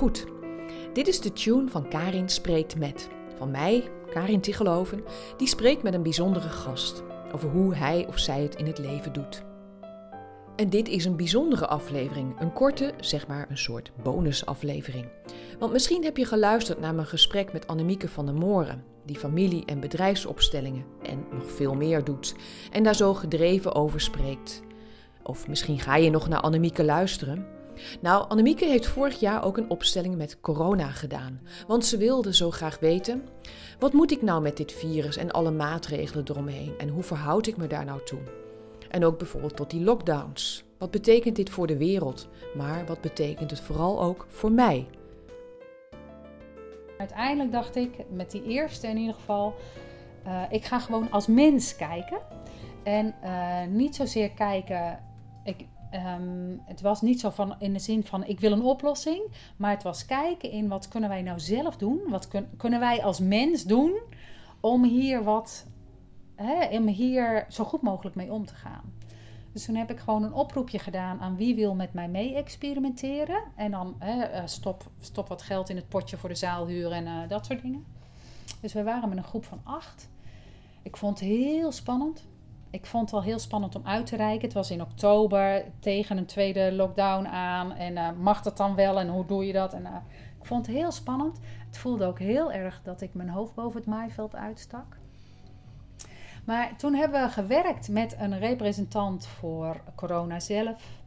Goed, dit is de tune van Karin Spreekt Met. Van mij, Karin Tigeloven, die spreekt met een bijzondere gast over hoe hij of zij het in het leven doet. En dit is een bijzondere aflevering, een korte, zeg maar een soort bonusaflevering. Want misschien heb je geluisterd naar mijn gesprek met Annemieke van der Moren, die familie- en bedrijfsopstellingen en nog veel meer doet en daar zo gedreven over spreekt. Of misschien ga je nog naar Annemieke luisteren. Nou, Annemieke heeft vorig jaar ook een opstelling met corona gedaan. Want ze wilde zo graag weten: wat moet ik nou met dit virus en alle maatregelen eromheen? En hoe verhoud ik me daar nou toe? En ook bijvoorbeeld tot die lockdowns. Wat betekent dit voor de wereld? Maar wat betekent het vooral ook voor mij? Uiteindelijk dacht ik, met die eerste in ieder geval, uh, ik ga gewoon als mens kijken. En uh, niet zozeer kijken, ik, um, het was niet zo van in de zin van ik wil een oplossing, maar het was kijken in wat kunnen wij nou zelf doen, wat kun, kunnen wij als mens doen om hier wat, hè, om hier zo goed mogelijk mee om te gaan. Dus toen heb ik gewoon een oproepje gedaan aan wie wil met mij mee experimenteren. En dan hè, eh, stop, stop wat geld in het potje voor de zaalhuur en uh, dat soort dingen. Dus we waren met een groep van acht. Ik vond het heel spannend. Ik vond het wel heel spannend om uit te reiken. Het was in oktober tegen een tweede lockdown aan. En uh, mag dat dan wel en hoe doe je dat? En, ik vond het heel spannend. Het voelde ook heel erg dat ik mijn hoofd boven het maaiveld uitstak. Maar toen hebben we gewerkt met een representant voor corona zelf,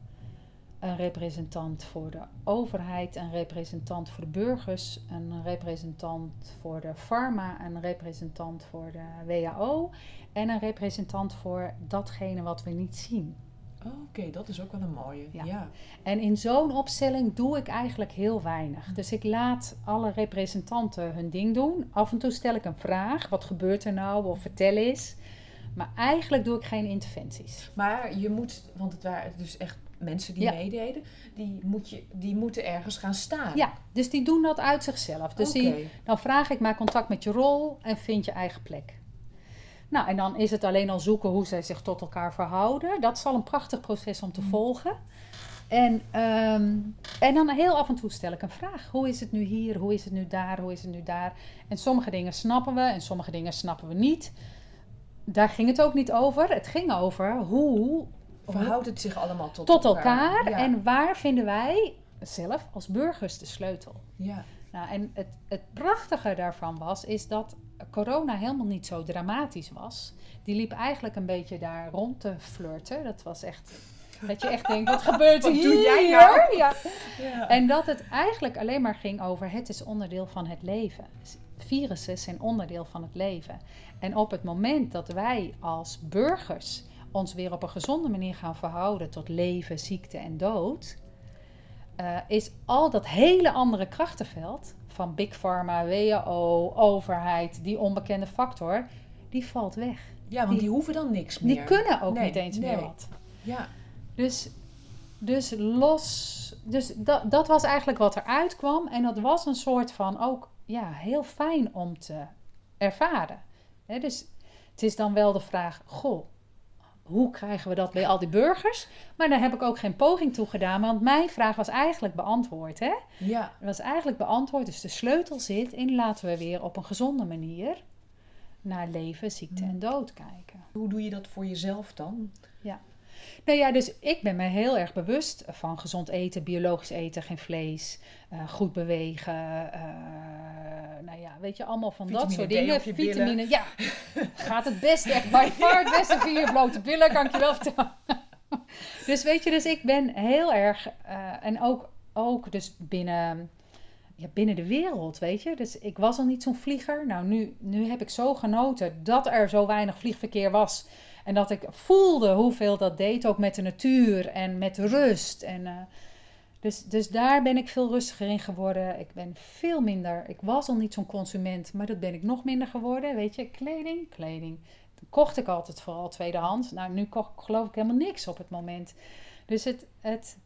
een representant voor de overheid, een representant voor de burgers, een representant voor de pharma, een representant voor de WHO en een representant voor datgene wat we niet zien. Oké, dat is ook wel een mooie. Ja. En in zo'n opstelling doe ik eigenlijk heel weinig. Dus ik laat alle representanten hun ding doen. Af en toe stel ik een vraag: wat gebeurt er nou? Of vertel eens. Maar eigenlijk doe ik geen interventies. Maar je moet, want het waren dus echt mensen die meededen, die, moet je, die moeten ergens gaan staan. Ja, dus die doen dat uit zichzelf. Dus die, dan vraag ik maar contact met je rol en vind je eigen plek. Nou, en dan is het alleen al zoeken hoe zij zich tot elkaar verhouden. Dat is al een prachtig proces om te mm. volgen. En, ehm, en dan heel af en toe stel ik een vraag. Hoe is het nu hier? Hoe is het nu daar? Hoe is het nu daar? En sommige dingen snappen we en sommige dingen snappen we niet daar ging het ook niet over. Het ging over hoe. Verhoudt het zich allemaal tot, tot elkaar? En waar vinden wij zelf als burgers de sleutel? Ja. Nou, en het, het prachtige daarvan was, is dat corona helemaal niet zo dramatisch was. Die liep eigenlijk een beetje daar rond te flirten. Dat was echt. Dat je echt denkt, wat gebeurt hier? Doe jij nou? Ja. ja. En dat het eigenlijk alleen maar ging over het is onderdeel van het leven. Virussen zijn onderdeel van het leven. En op het moment dat wij als burgers ons weer op een gezonde manier gaan verhouden tot leven, ziekte en dood, uh, is al dat hele andere krachtenveld van Big Pharma, WHO, overheid, die onbekende factor, die valt weg. Ja, want die, hoeven dan niks meer. Die kunnen ook niet eens meer wat. Ja. Dus, dus los. Dus dat, dat was eigenlijk wat eruit kwam. En dat was een soort van ook ja, heel fijn om te ervaren dus het is dan wel de vraag: goh, hoe krijgen we dat bij al die burgers? Maar daar heb ik ook geen poging toe gedaan, want mijn vraag was eigenlijk beantwoord. Hè? Ja. Het was eigenlijk beantwoord. Dus de sleutel zit in laten we weer op een gezonde manier naar leven, ziekte en dood kijken. Hoe doe je dat voor jezelf dan? Ja. Nou ja, dus ik ben me heel erg bewust van gezond eten, biologisch eten, geen vlees, uh, goed bewegen. Uh, nou ja, weet je, allemaal van dat soort dingen. Vitamine, ja. Gaat het best echt bij far het beste via je blote billen, kan ik je wel vertellen. dus weet je, dus ik ben heel erg, uh, en ook, ook dus binnen, ja, binnen de wereld, weet je. Dus ik was al niet zo'n vlieger. Nou, nu, nu heb ik zo genoten dat er zo weinig vliegverkeer was en dat ik voelde hoeveel dat deed, ook met de natuur en met rust. En, uh, dus, dus daar ben ik veel rustiger in geworden. Ik ben veel minder. Ik was al niet zo'n consument, maar dat ben ik nog minder geworden. Weet je, kleding, kleding. Toen kocht ik altijd vooral tweedehands. Nou, nu kocht geloof ik helemaal niks op het moment. Dus het, het,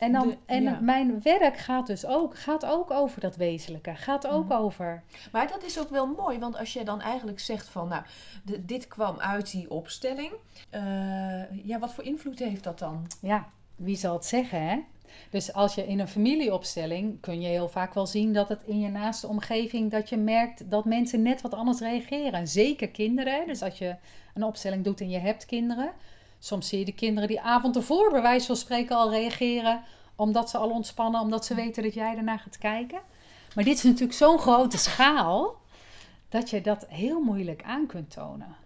en, dan, en mijn werk gaat dus ook, gaat ook over dat wezenlijke. Gaat ook mhm. over. Maar dat is ook wel mooi, want als je dan eigenlijk zegt van, nou, dit kwam uit die opstelling. Uh, ja, wat voor invloed heeft dat dan? Ja, wie zal het zeggen, hè? Dus als je in een familieopstelling kun je heel vaak wel zien dat het in je naaste omgeving dat je merkt dat mensen net wat anders reageren. Zeker kinderen. Dus als je een opstelling doet en je hebt kinderen. Soms zie je de kinderen die avond ervoor bij wijze van spreken al reageren. Omdat ze al ontspannen, omdat ze weten dat jij ernaar gaat kijken. Maar dit is natuurlijk zo'n grote schaal dat je dat heel moeilijk aan kunt tonen.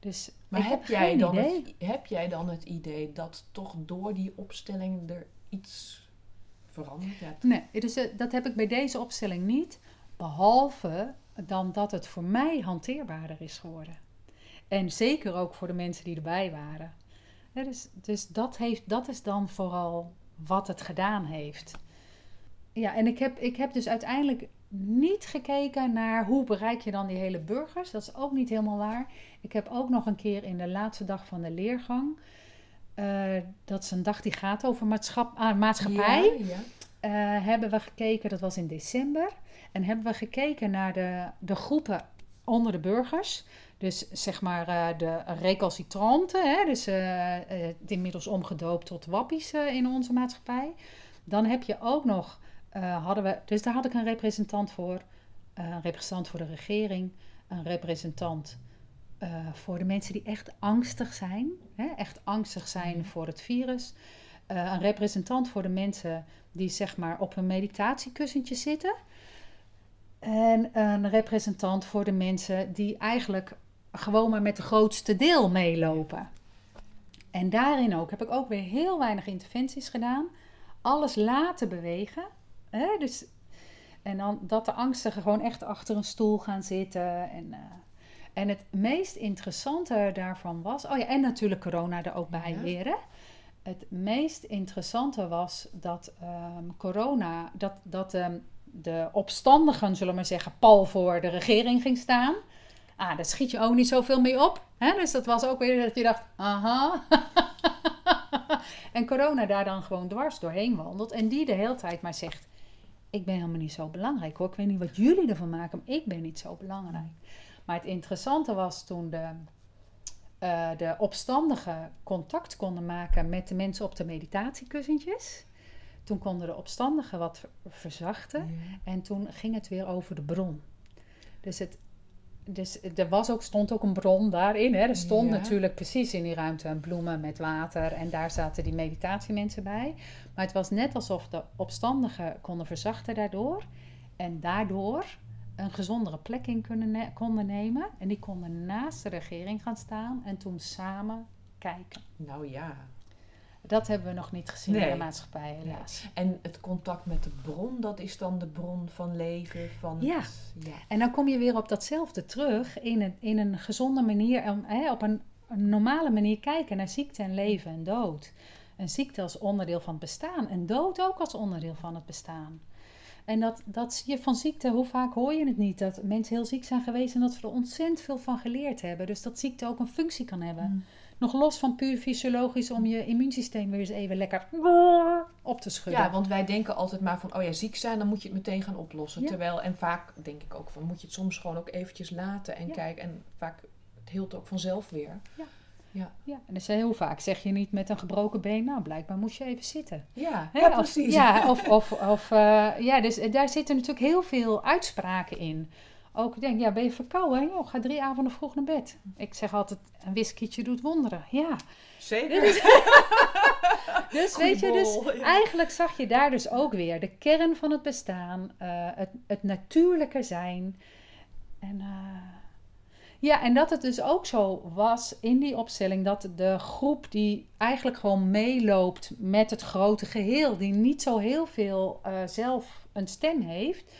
Dus Maar heb, heb jij dan idee. Het, heb jij dan het idee dat toch door die opstelling er iets verandert? Ja, het- Nee, dus eh, dat heb ik bij deze opstelling niet. Behalve dan dat het voor mij hanteerbaarder is geworden. En zeker ook voor de mensen die erbij waren. Ja, dus dus dat, heeft, dat is dan vooral wat het gedaan heeft. Ja, en ik heb, ik heb dus uiteindelijk niet gekeken naar hoe bereik je dan die hele burgers. Dat is ook niet helemaal waar. Ik heb ook nog een keer in de laatste dag van de leergang. eh, dat is een dag die gaat over maatschap, ah, maatschappij Ja, ja. eh, hebben we gekeken, dat was in december, en hebben we gekeken naar de, de groepen onder de burgers. Dus zeg maar eh, de recalcitranten, hè, dus eh, eh, het inmiddels omgedoopt tot wappies in onze maatschappij. Dan heb je ook nog, hadden we, dus daar had ik een representant voor, een representant voor de regering, een representant voor de mensen die echt angstig zijn, hè, echt angstig zijn Mhm. voor het virus. Een representant voor de mensen die zeg maar op een meditatiekussentje zitten. En een representant voor de mensen die eigenlijk gewoon maar met de grootste deel meelopen. En daarin ook heb ik ook weer heel weinig interventies gedaan. Alles laten bewegen. Hè? Dus, en dan dat de angstigen gewoon echt achter een stoel gaan zitten. En, eh, en het meest interessante daarvan was... Oh ja, en natuurlijk corona er ook bij Ja. weer. Hè? Het meest interessante was dat ehm, corona... Dat, dat ehm, de opstandigen, zullen we maar zeggen, pal voor de regering ging staan. Ah, daar schiet je ook niet zoveel mee op. Hè? Dus dat was ook weer dat je dacht, aha. en corona daar dan gewoon dwars doorheen wandelt. En die de hele tijd maar zegt, ik ben helemaal niet zo belangrijk hoor. Ik weet niet wat jullie ervan maken, maar ik ben niet zo belangrijk. Maar het interessante was toen de, eh, de opstandigen contact konden maken met de mensen op de meditatiekussentjes. Toen konden de opstandigen wat ver- verzachten. En toen ging het weer over de bron. Dus, het, dus er was ook, stond ook een bron daarin. Hè. Er stond Ja. natuurlijk precies in die ruimte een bloemen met water. En daar zaten die meditatiemensen bij. Maar het was net alsof de opstandigen konden verzachten daardoor. En daardoor een gezondere plek in kunnen ne- konden nemen. En die konden naast de regering gaan staan en toen samen kijken. Nou ja. Dat hebben we nog niet gezien in de maatschappij, helaas. En het contact met de bron, dat is dan de bron van leven, van... Ja. het- ja. En dan kom je weer op datzelfde terug in een, in een gezonde manier, om, hè, op een, een normale manier kijken naar ziekte en leven en dood. Een ziekte als onderdeel van het bestaan en dood ook als onderdeel van het bestaan. En dat, dat zie je van ziekte, hoe vaak hoor je het niet? Dat mensen heel ziek zijn geweest en dat we er ontzettend veel van geleerd hebben. Dus dat ziekte ook een functie kan hebben. Mm. Nog los van puur fysiologisch om je immuunsysteem weer eens even lekker op te schudden. Ja, want wij denken altijd maar van, oh ja, ziek zijn, dan moet je het meteen gaan oplossen. Ja. Terwijl, en vaak denk ik ook van, moet je het soms gewoon ook eventjes laten en Ja. kijken. En vaak, het hield ook vanzelf weer. Ja, en dus heel vaak zeg je niet met een gebroken been, nou blijkbaar moest je even zitten. Ja, ja of- precies. ja, of, of, of eh, ja, dus eh, daar zitten natuurlijk heel veel uitspraken in. Ook ik denk, ja, ben je verkouden? Joh, ga drie avonden vroeg naar bed. Ik zeg altijd, een whiskietje doet wonderen. Ja, Zeker. dus weet je, dus eigenlijk zag je daar dus ook weer de kern van het bestaan, eh, het, het natuurlijke zijn. En eh, ja, en dat het dus ook zo was in die opstelling dat de groep die eigenlijk gewoon meeloopt met het grote geheel, die niet zo heel veel eh, zelf een stem heeft,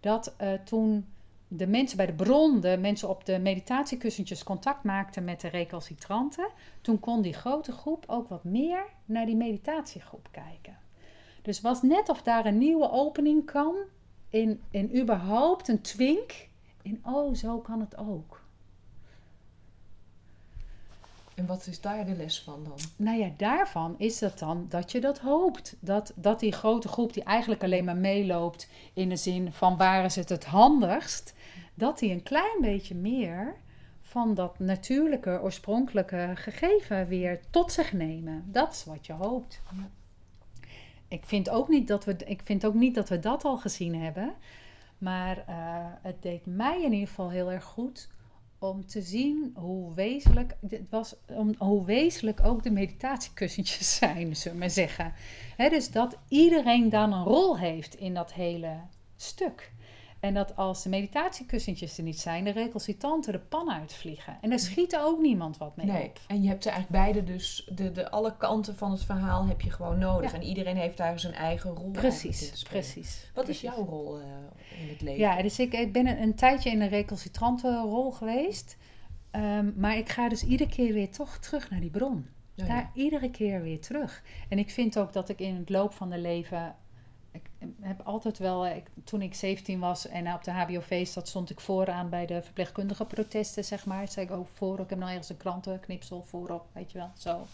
dat toen de mensen bij de bron, de mensen op de meditatiekussentjes contact maakten met de recalcitranten, toen kon die grote groep ook wat meer naar die meditatiegroep kijken. Dus was net of daar een nieuwe opening kwam in, in überhaupt een twink in oh, zo kan het ook. En wat is daar de les van dan? Nou ja, daarvan is het dan dat je dat hoopt. Dat, dat die grote groep die eigenlijk alleen maar meeloopt in de zin van waar is het het handigst, dat die een klein beetje meer van dat natuurlijke, oorspronkelijke gegeven weer tot zich nemen. Dat is wat je hoopt. Ja. ik, vind ook niet dat we, ik vind ook niet dat we dat al gezien hebben. Maar eh, het deed mij in ieder geval heel erg goed om te zien hoe wezenlijk, het was, om, hoe wezenlijk ook de meditatiekussentjes zijn, zullen we maar zeggen. dus dat iedereen dan een rol heeft in dat hele stuk. En dat als de meditatiekussentjes er niet zijn, de recalcitranten de pan uitvliegen. En daar schiet ook niemand wat mee nee. op. En je hebt er eigenlijk beide dus, de, de, alle kanten van het verhaal heb je gewoon nodig. En iedereen heeft daar zijn eigen rol Precies, precies. Wat is jouw rol uh, in het leven? Ja, dus ik, ik ben een, een, tijdje in een recalcitrante rol geweest. Um, maar ik ga dus iedere keer weer toch terug naar die bron. Ja, daar iedere keer weer terug. En ik vind ook dat ik in het loop van de leven heb altijd wel, ik, toen ik 17 was en op de HBOV zat, stond ik vooraan bij de verpleegkundige protesten, zeg maar. Dat zei ik ook voor, ik heb nog ergens een krantenknipsel voorop, weet je wel, zo.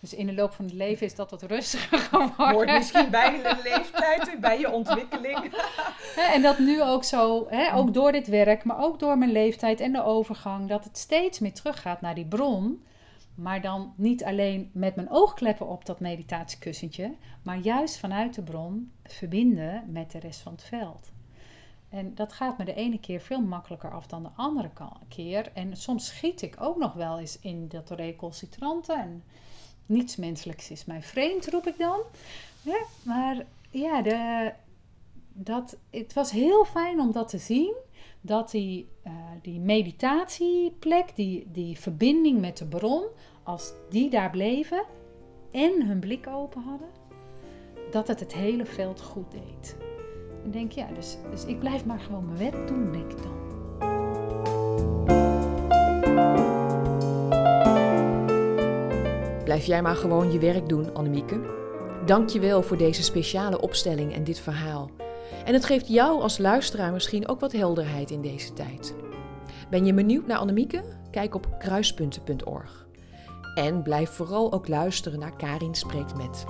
Dus in de loop van het leven is dat wat rustiger geworden. Hoort misschien bij je leeftijd, bij je ontwikkeling. en dat nu ook zo, hè, ook door dit werk, maar ook door mijn leeftijd en de overgang, dat het steeds meer teruggaat naar die bron. Maar dan niet alleen met mijn oogkleppen op dat meditatiekussentje, maar juist vanuit de bron verbinden met de rest van het veld. En dat gaat me de ene keer veel makkelijker af dan de andere keer. En soms schiet ik ook nog wel eens in dat recalcitrante. En niets menselijks is mij vreemd, roep ik dan. Maar ja, de, dat, het was heel fijn om dat te zien. Dat die, uh, die meditatieplek, die, die verbinding met de bron, als die daar bleven en hun blik open hadden, dat het het hele veld goed deed. En denk ja, dus, dus ik blijf maar gewoon mijn werk doen, denk ik dan. Blijf jij maar gewoon je werk doen, Annemieke. Dank je wel voor deze speciale opstelling en dit verhaal. En het geeft jou als luisteraar misschien ook wat helderheid in deze tijd. Ben je benieuwd naar Annemieke? Kijk op kruispunten.org. En blijf vooral ook luisteren naar Karin Spreekt Met.